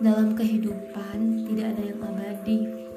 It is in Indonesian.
Dalam kehidupan tidak ada yang abadi.